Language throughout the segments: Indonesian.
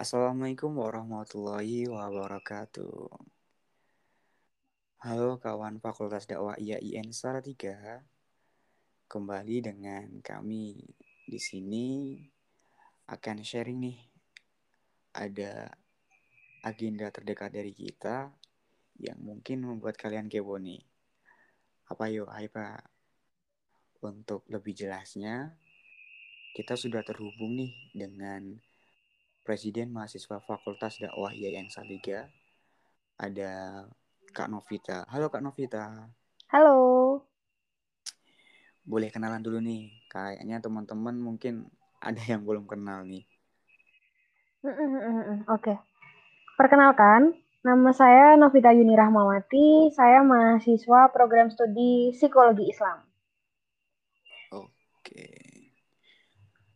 Assalamualaikum warahmatullahi wabarakatuh. Halo kawan Fakultas Dakwah IAIN Salatiga. Kembali dengan kami di sini akan sharing nih. Ada agenda terdekat dari kita yang mungkin membuat kalian kepo nih. Apa yuk, hai Pak? Untuk lebih jelasnya, kita sudah terhubung nih dengan Presiden Mahasiswa Fakultas Dakwah IAIN Salatiga. Ada Kak Novita. Halo Kak Novita. Halo. Boleh kenalan dulu nih. Kayaknya teman-teman mungkin ada yang belum kenal nih. Oke. Perkenalkan, nama saya Novita Yuni Rahmawati. Saya mahasiswa program studi Psikologi Islam. Oke.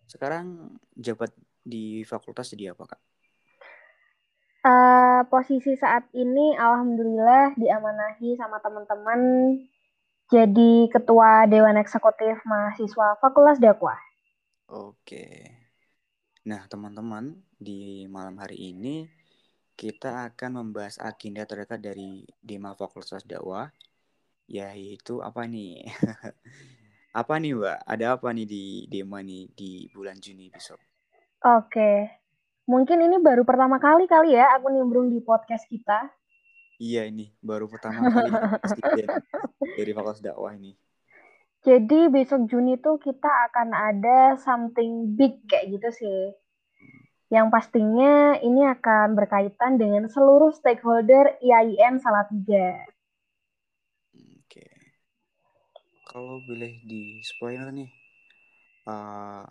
Sekarang jabat di fakultas jadi apa, Kak? Uh, posisi saat ini alhamdulillah diamanahi sama teman-teman jadi ketua Dewan Eksekutif Mahasiswa Fakultas Dakwah. Oke. Nah, teman-teman, di malam hari ini kita akan membahas agenda terdekat dari Dema Fakultas Dakwah yaitu apa nih? apa nih, Mbak? Ada apa nih di Dema nih di bulan Juni besok? Oke. Mungkin ini baru pertama kali kali ya aku nimbrung di podcast kita. Iya ini baru pertama kali dari Fakultas Dakwah ini. Jadi besok Juni tuh kita akan ada something big kayak gitu sih. Yang pastinya ini akan berkaitan dengan seluruh stakeholder IAIN Salatiga. Oke. Kalau boleh di spoiler nih, uh,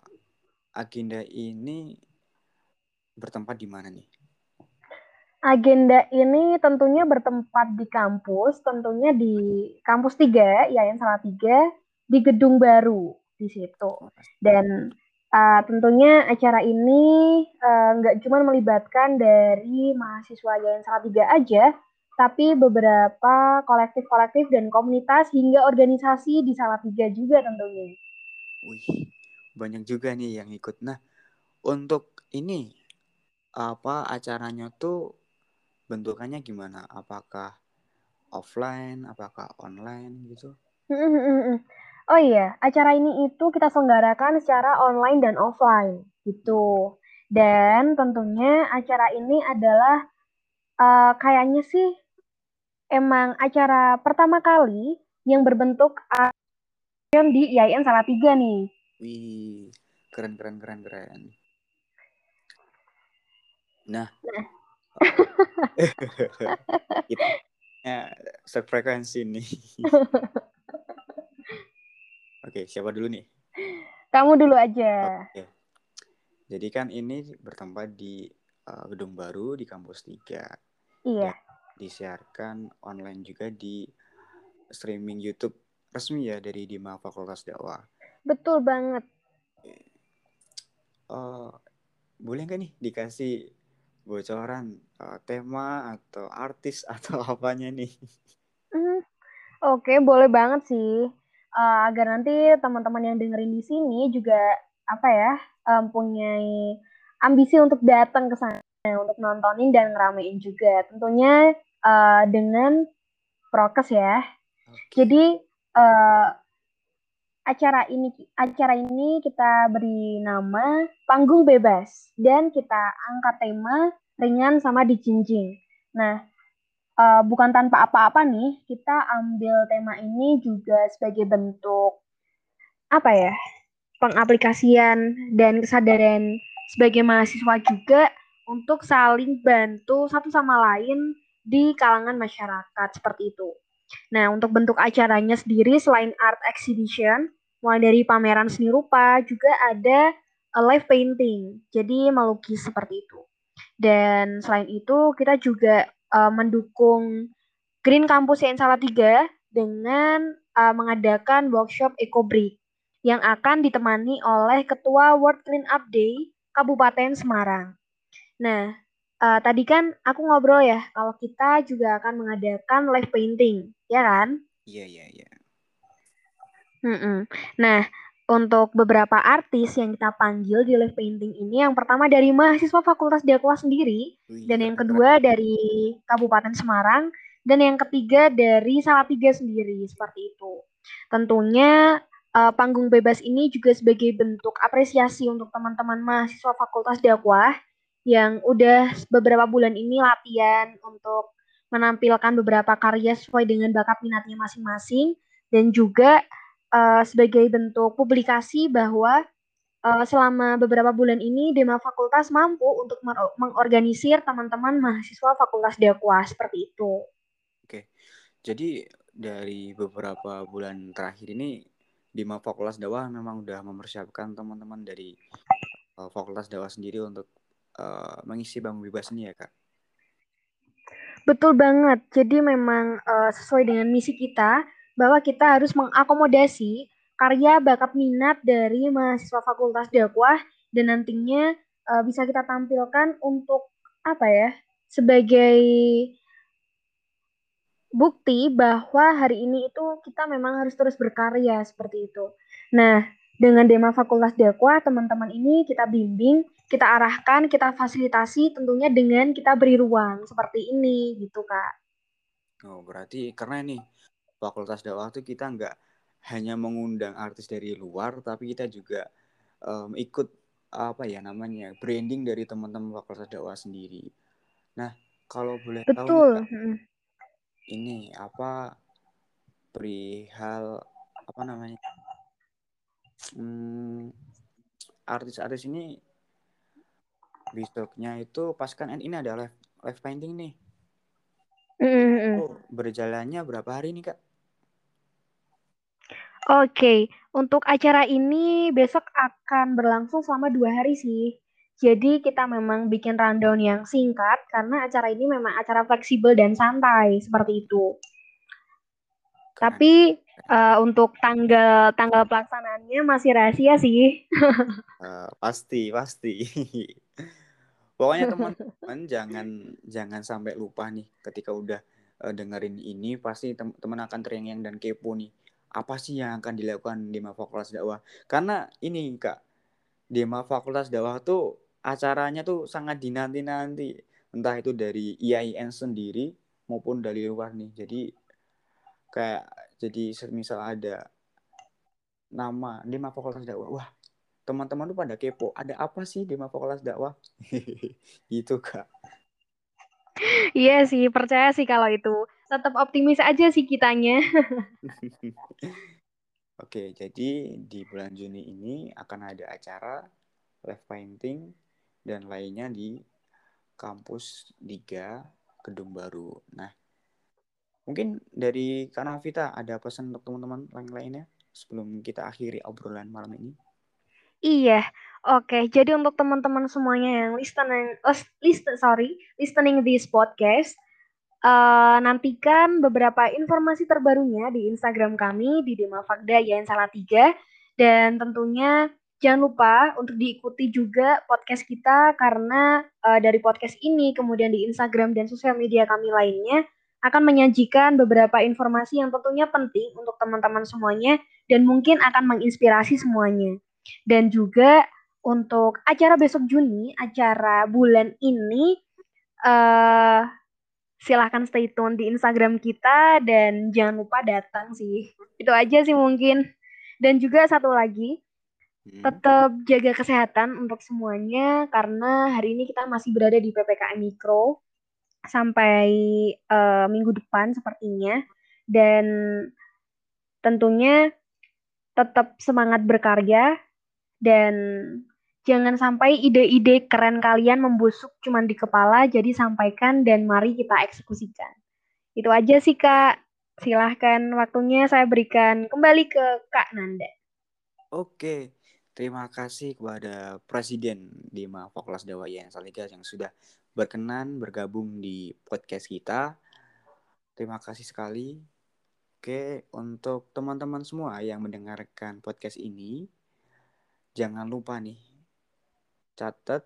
agenda ini bertempat di mana nih? Agenda ini tentunya bertempat di kampus, tentunya di kampus 3, IAIN Salatiga, di gedung baru di situ. Dan uh, tentunya acara ini nggak uh, cuma melibatkan dari mahasiswa IAIN Salatiga aja, tapi beberapa kolektif-kolektif dan komunitas hingga organisasi di Salatiga juga tentunya. Wih, banyak juga nih yang ikut. Nah, untuk ini apa acaranya tuh bentukannya gimana? Apakah offline, apakah online gitu? Oh iya, acara ini itu kita selenggarakan secara online dan offline gitu. Dan tentunya acara ini adalah uh, kayaknya sih emang acara pertama kali yang berbentuk di IAIN Salatiga nih. Wih, keren keren keren keren. Nah, nah. kita ya, sefrekuensi nih. Oke, siapa dulu nih? Kamu dulu aja. Oke. Jadi kan ini bertempat di uh, gedung baru di kampus 3. Iya. Dan disiarkan online juga di streaming YouTube resmi ya dari Dima Fakultas Dakwah. Betul banget. Uh, boleh nggak nih dikasih bocoran uh, tema atau artis atau apanya nih? Mm, Oke, okay, boleh banget sih. Uh, agar nanti teman-teman yang dengerin di sini juga apa ya um, punya ambisi untuk datang ke sana untuk nontonin dan ngeramein juga. Tentunya uh, dengan prokes ya. Okay. Jadi uh, acara ini acara ini kita beri nama panggung bebas dan kita angkat tema ringan sama dijinjing. Nah, uh, bukan tanpa apa-apa nih, kita ambil tema ini juga sebagai bentuk apa ya? pengaplikasian dan kesadaran sebagai mahasiswa juga untuk saling bantu satu sama lain di kalangan masyarakat seperti itu. Nah, untuk bentuk acaranya sendiri selain art exhibition, mulai dari pameran seni rupa, juga ada live painting. Jadi melukis seperti itu. Dan selain itu, kita juga uh, mendukung Green Campus yang salah tiga dengan uh, mengadakan workshop Eco Break yang akan ditemani oleh Ketua World Clean Up Day Kabupaten Semarang. Nah, uh, tadi kan aku ngobrol ya kalau kita juga akan mengadakan live painting, ya kan? Iya iya iya. Nah, untuk beberapa artis yang kita panggil di live painting ini yang pertama dari mahasiswa Fakultas Dakwah sendiri Wih, dan yang kedua dari Kabupaten Semarang dan yang ketiga dari Salatiga sendiri seperti itu. Tentunya uh, panggung bebas ini juga sebagai bentuk apresiasi untuk teman-teman mahasiswa Fakultas Dakwah yang udah beberapa bulan ini latihan untuk menampilkan beberapa karya sesuai dengan bakat minatnya masing-masing dan juga uh, sebagai bentuk publikasi bahwa uh, selama beberapa bulan ini Dema Fakultas mampu untuk mengorganisir teman-teman mahasiswa Fakultas Dakwah seperti itu. Oke, jadi dari beberapa bulan terakhir ini Dema Fakultas Dakwah memang udah mempersiapkan teman-teman dari uh, Fakultas Dakwah sendiri untuk uh, mengisi bangku bebas ini ya kak. Betul banget. Jadi memang uh, sesuai dengan misi kita bahwa kita harus mengakomodasi karya bakat minat dari mahasiswa Fakultas Dakwah dan nantinya uh, bisa kita tampilkan untuk apa ya sebagai bukti bahwa hari ini itu kita memang harus terus berkarya seperti itu. Nah, dengan Dema Fakultas Dakwah, teman-teman ini kita bimbing, kita arahkan, kita fasilitasi tentunya dengan kita beri ruang seperti ini gitu, Kak. Oh, berarti karena ini fakultas dakwah itu kita nggak hanya mengundang artis dari luar tapi kita juga um, ikut apa ya namanya branding dari teman-teman fakultas dakwah sendiri. Nah kalau boleh Betul. tahu nih, Kak, ini apa perihal apa namanya hmm, artis-artis ini besoknya itu pas kan ini ada live live painting nih. Mm -hmm. Itu berjalannya berapa hari nih kak? Oke, untuk acara ini besok akan berlangsung selama dua hari sih. Jadi kita memang bikin rundown yang singkat karena acara ini memang acara fleksibel dan santai seperti itu. Tapi uh, untuk tanggal tanggal pelaksanaannya masih rahasia sih. uh, pasti pasti. Pokoknya teman-teman jangan jangan sampai lupa nih ketika udah uh, dengerin ini pasti teman-teman akan terngiang dan kepo nih apa sih yang akan dilakukan di Fakultas Dakwah? Karena ini Kak, di Fakultas Dakwah tuh acaranya tuh sangat dinanti-nanti. Entah itu dari IAIN sendiri maupun dari luar nih. Jadi kayak jadi misal ada nama di Fakultas Dakwah. Wah, teman-teman tuh pada kepo. Ada apa sih di Fakultas Dakwah? gitu Kak. Iya sih, percaya sih kalau itu tetap optimis aja sih kitanya. Oke, jadi di bulan Juni ini akan ada acara live painting dan lainnya di kampus Liga Gedung Baru. Nah, mungkin dari Kak Vita ada pesan untuk teman-teman lain-lainnya sebelum kita akhiri obrolan malam ini? Iya, oke. Jadi untuk teman-teman semuanya yang listening, listen, sorry, listening this podcast, Uh, nantikan beberapa informasi terbarunya di Instagram kami di Demafakda Yain Salatiga dan tentunya jangan lupa untuk diikuti juga podcast kita karena uh, dari podcast ini kemudian di Instagram dan sosial media kami lainnya akan menyajikan beberapa informasi yang tentunya penting untuk teman-teman semuanya dan mungkin akan menginspirasi semuanya. Dan juga untuk acara besok Juni, acara bulan ini uh, silahkan stay tune di Instagram kita dan jangan lupa datang sih. Itu aja sih mungkin. Dan juga satu lagi, hmm. tetap jaga kesehatan untuk semuanya karena hari ini kita masih berada di PPKM Mikro sampai uh, minggu depan sepertinya. Dan tentunya tetap semangat berkarya dan Jangan sampai ide-ide keren kalian membusuk cuma di kepala, jadi sampaikan dan mari kita eksekusikan. Itu aja sih Kak. Silahkan waktunya saya berikan kembali ke Kak Nanda. Oke, terima kasih kepada Presiden Dima Fakultas Dawa yang Saliga yang sudah berkenan bergabung di podcast kita. Terima kasih sekali. Oke, untuk teman-teman semua yang mendengarkan podcast ini, jangan lupa nih catat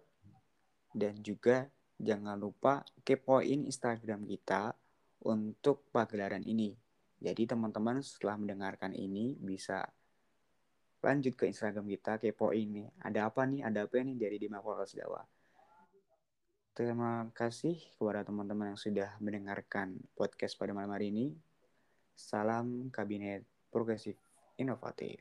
dan juga jangan lupa kepoin Instagram kita untuk pagelaran ini. Jadi teman-teman setelah mendengarkan ini bisa lanjut ke Instagram kita kepo ini ada apa nih ada apa nih dari Dima Fakultas Dakwah terima kasih kepada teman-teman yang sudah mendengarkan podcast pada malam hari ini. Salam kabinet progresif inovatif